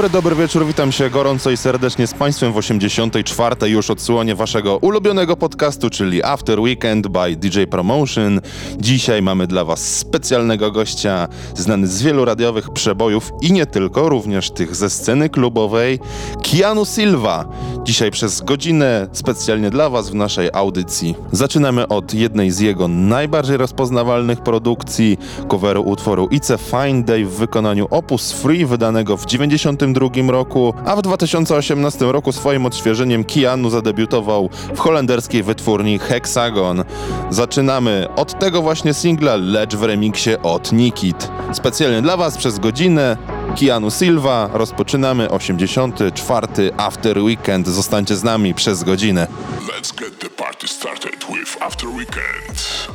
dobry, dobry wieczór. Witam się gorąco i serdecznie z Państwem w 84. już odsłonie Waszego ulubionego podcastu, czyli After Weekend by DJ Promotion. Dzisiaj mamy dla Was specjalnego gościa, znany z wielu radiowych przebojów i nie tylko, również tych ze sceny klubowej, Keanu Silva. Dzisiaj przez godzinę specjalnie dla Was w naszej audycji. Zaczynamy od jednej z jego najbardziej rozpoznawalnych produkcji, coveru utworu It's a Fine Day w wykonaniu Opus Free, wydanego w 90 1992 roku, a w 2018 roku swoim odświeżeniem Keanu zadebiutował w holenderskiej wytwórni Hexagon. Zaczynamy od tego właśnie singla, lecz w remiksie od Nikit. Specjalnie dla Was przez godzinę Keanu Silva rozpoczynamy 84. After Weekend. Zostańcie z nami przez godzinę. Let's get the party started with After Weekend.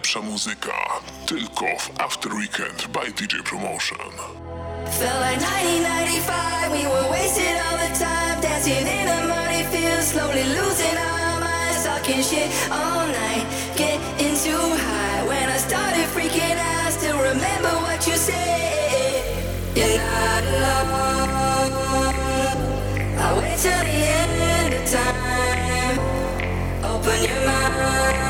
najlepsza muzyka. Tylko w After Weekend by DJ Promotion. Felt like 1995, we were wasting all the time. Dancing in the muddy fields. slowly losing all my Talking shit all night, getting too high. When I started freaking out, I still remember what you said. You're not alone. I wait till the end of time. Open your mind.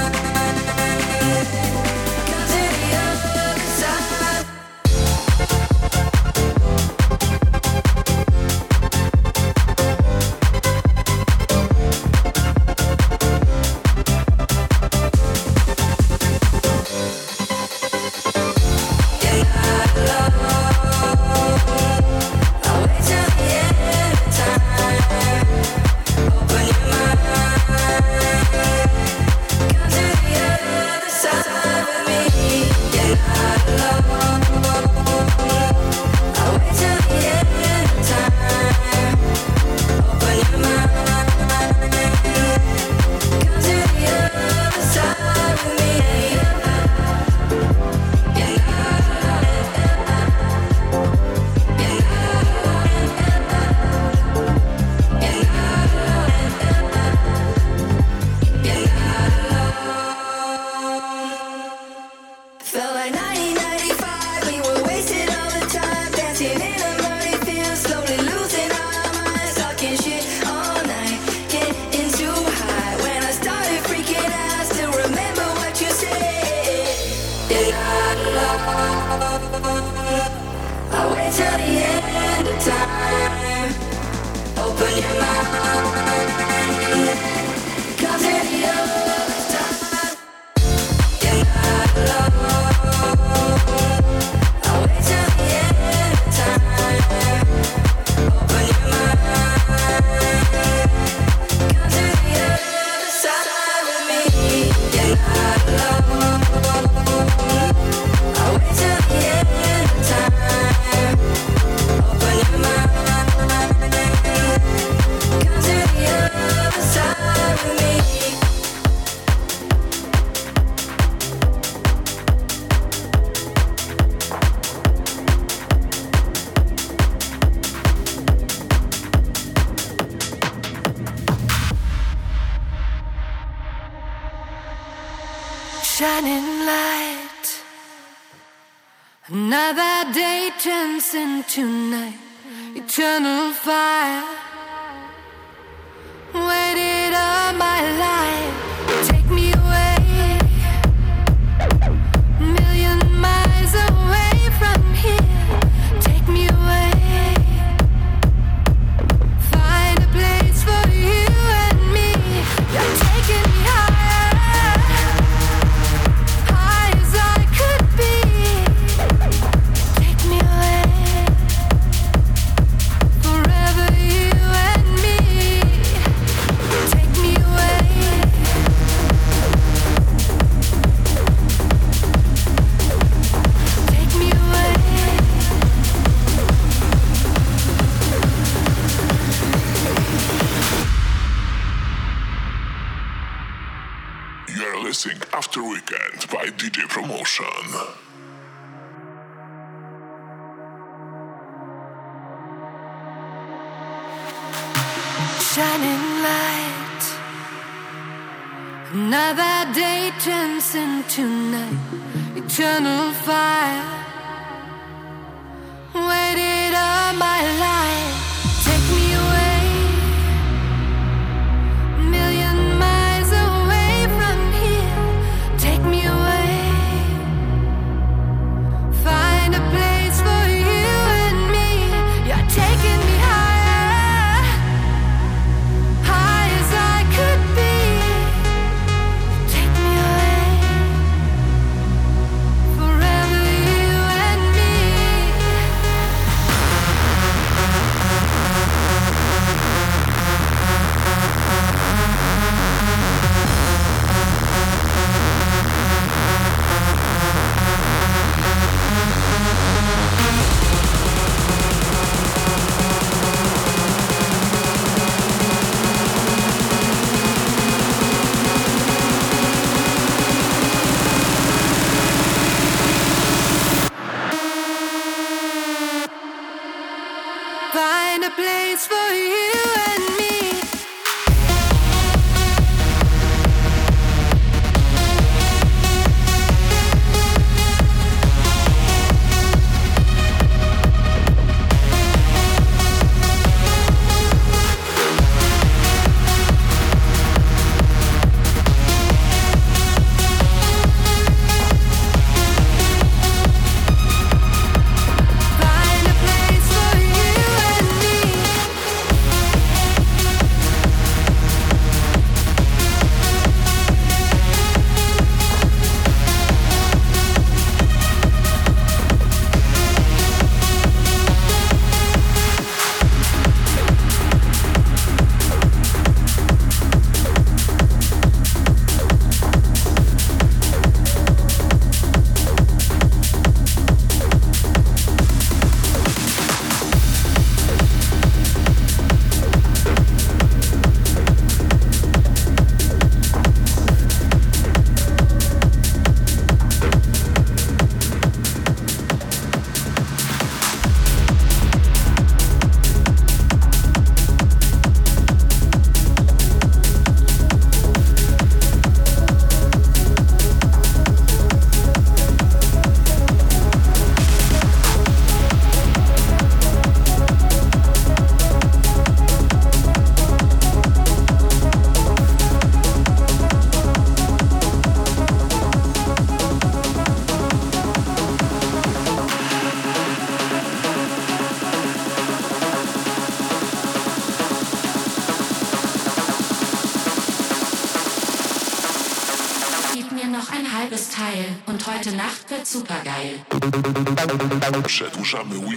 by DJ Promotion. Shining light, another day turns into night, eternal fire. Waited all my life. Przedłużamy weekend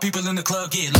people in the club get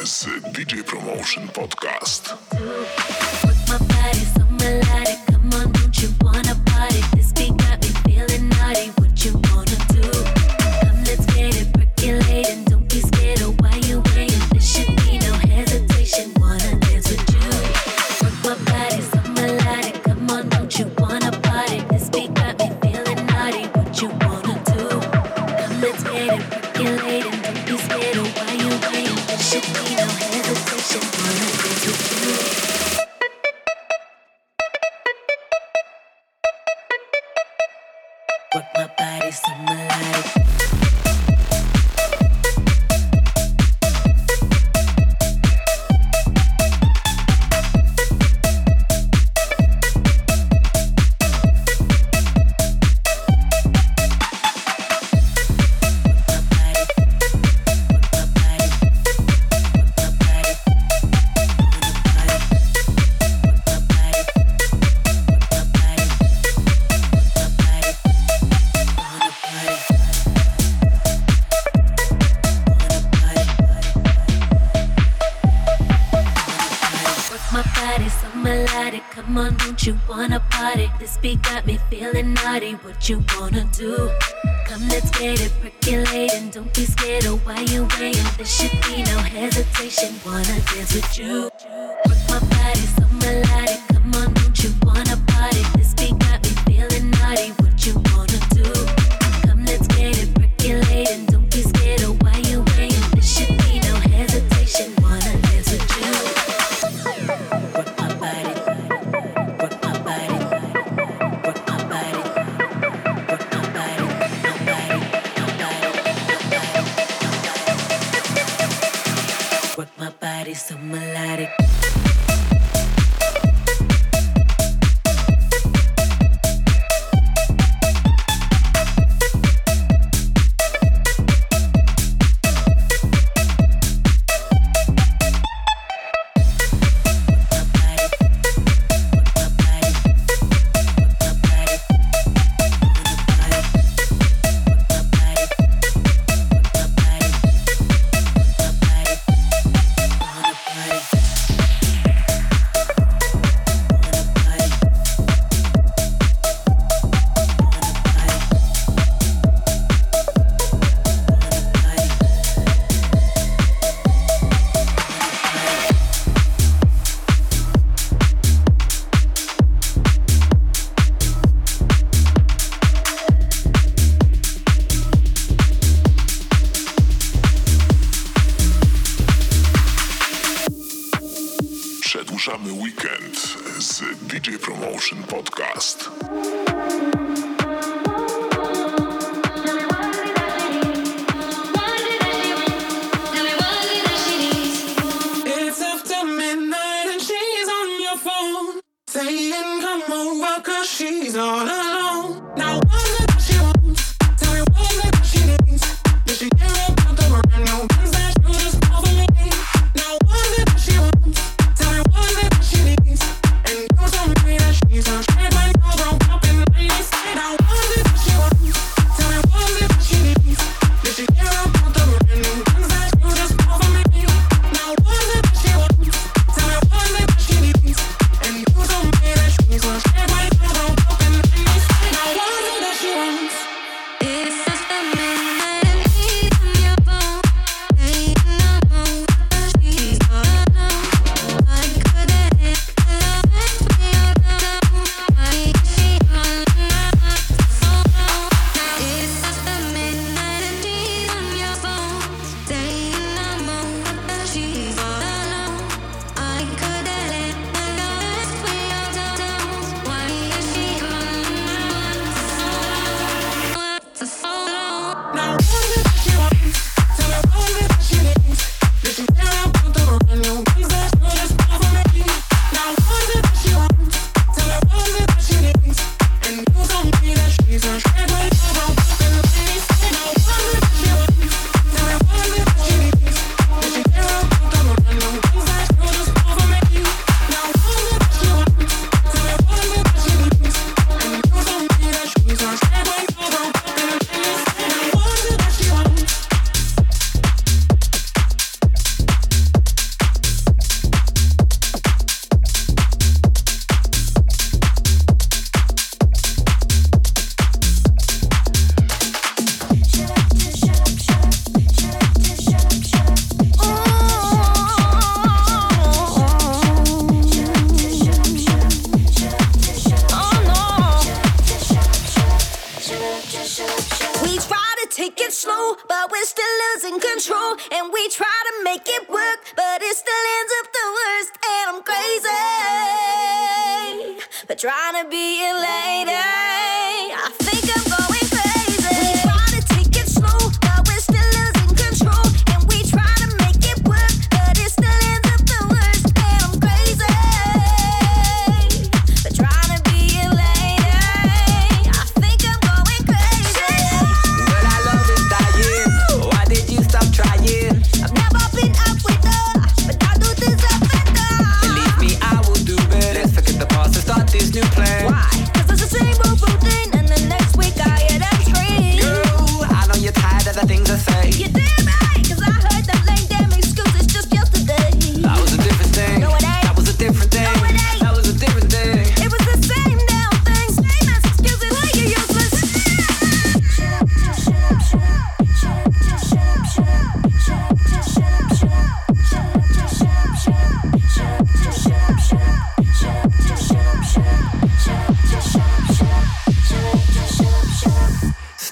DJ Promotion Podcast. dance with you. weekend z DJ Promotion Podcast.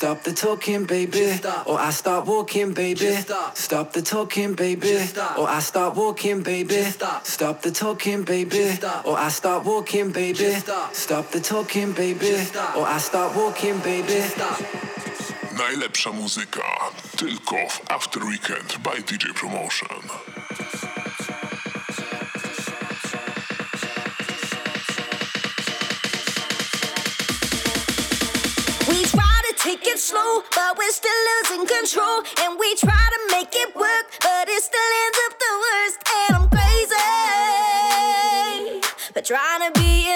Stop the talking, baby. Or I start walking, baby. Stop the talking, baby. Or I start walking, baby. Stop the talking, baby. Or I start walking, baby. Stop the talking, baby. Or I start walking, baby. Najlepsza muzyka tylko w After Weekend by DJ Promotion. slow, but we're still losing control. And we try to make it work, but it still ends up the worst. And I'm crazy, but trying to be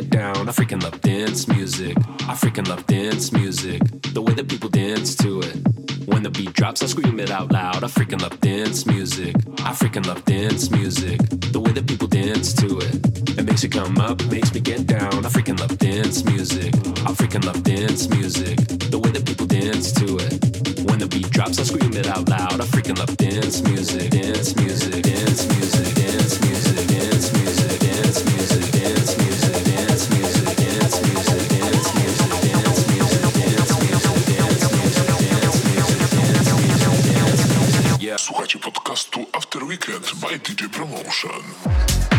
get down. I freaking love dance music. I freaking love dance music. The way that people dance to it. When the beat drops, I scream it out loud. I freaking love dance music. I freaking love dance music. The way that people dance to it. It makes you come up, makes me get down. I freaking love dance music. I freaking love dance music. The way that people dance to it. When the beat drops, I scream it out loud. I freaking love dance music, dance music, dance music. podcast to After Weekend by DJ Promotion.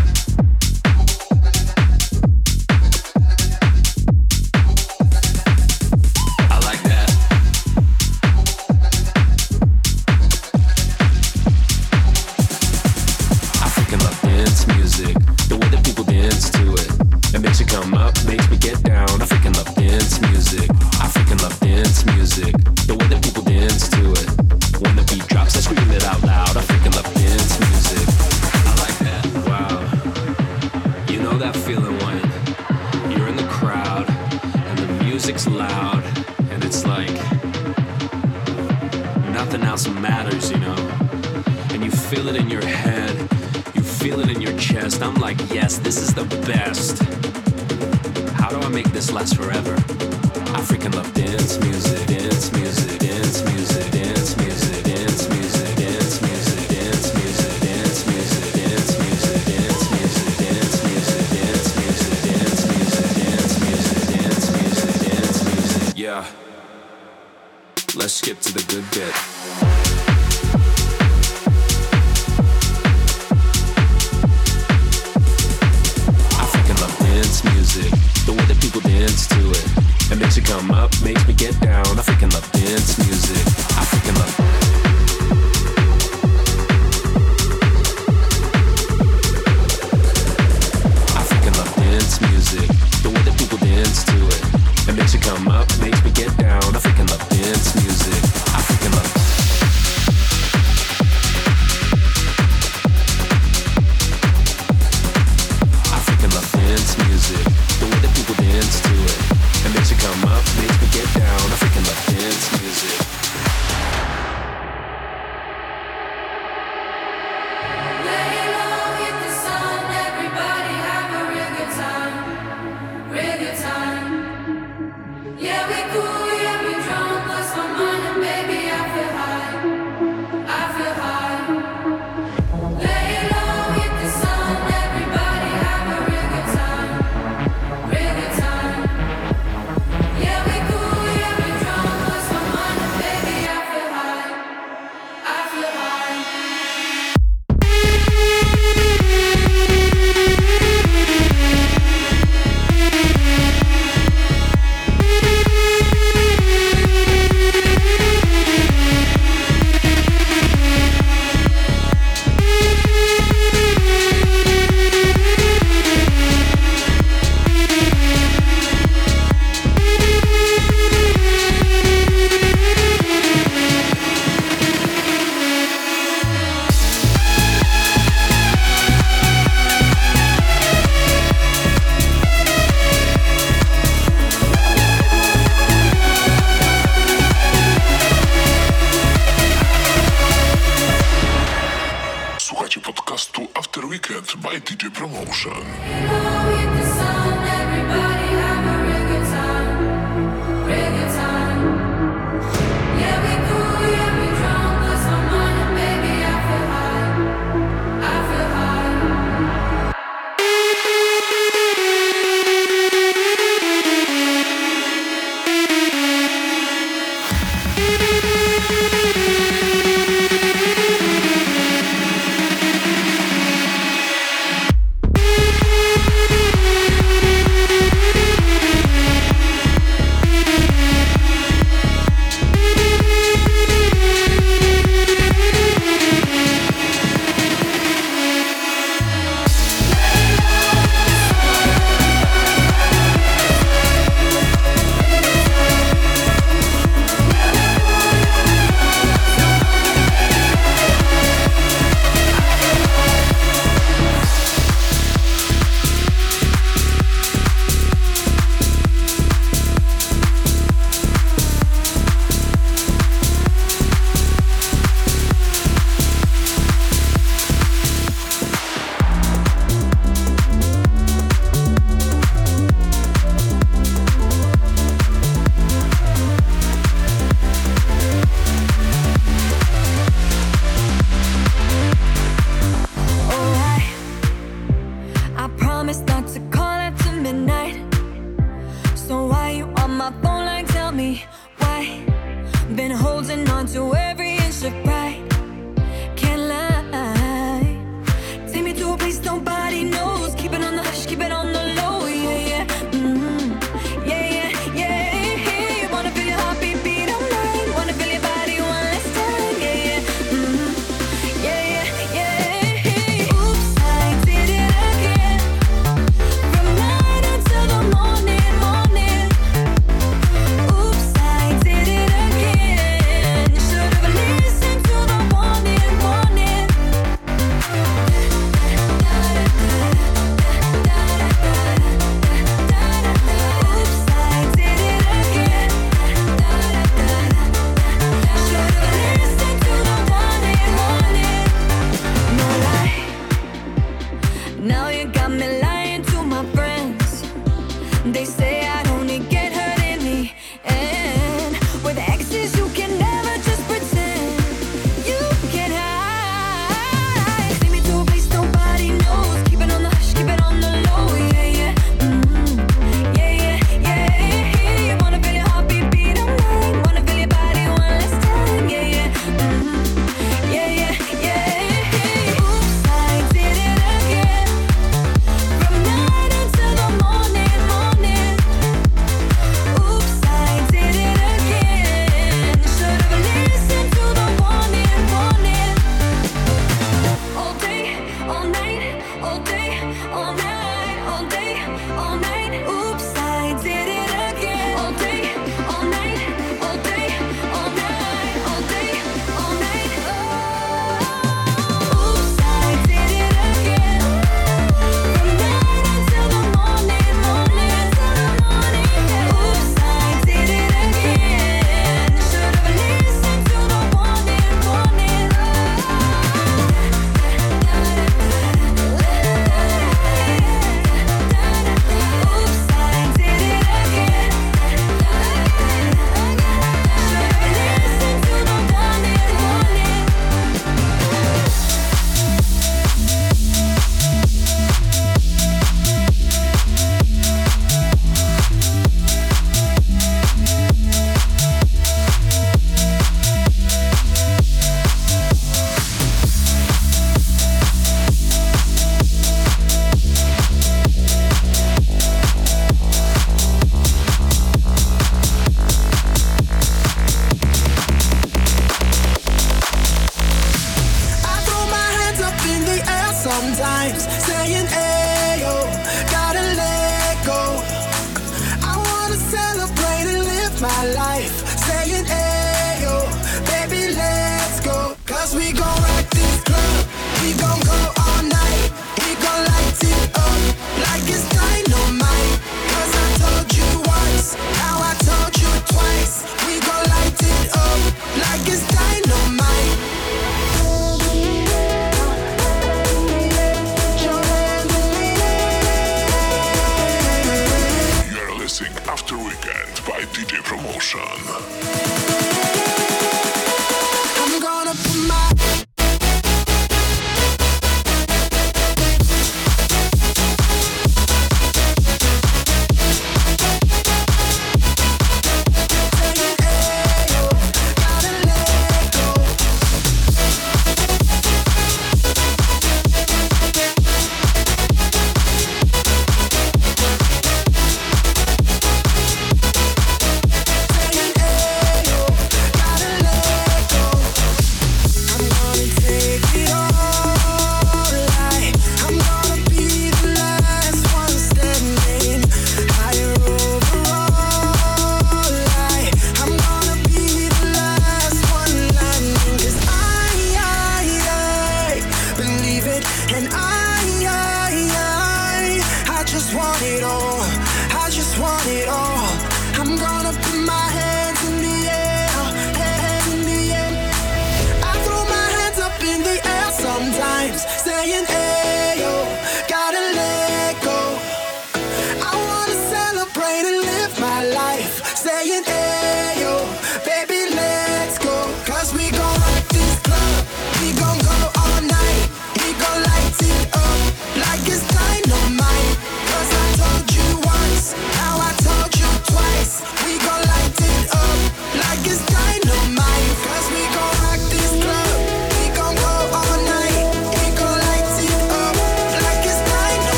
come up, make me get down. After Weekend by DJ Promotion.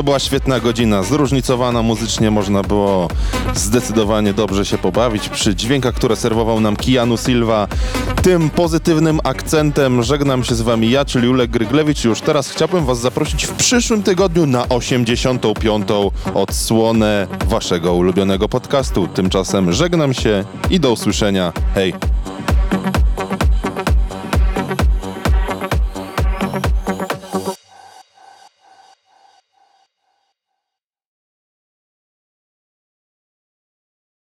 To była świetna godzina, zróżnicowana muzycznie, można było zdecydowanie dobrze się pobawić przy dźwiękach, które serwował nam Kianu Silva. Tym pozytywnym akcentem żegnam się z wami ja, czyli Ulek Gryglewicz. Już teraz chciałbym was zaprosić w przyszłym tygodniu na 85. odsłonę waszego ulubionego podcastu. Tymczasem żegnam się i do usłyszenia. Hej!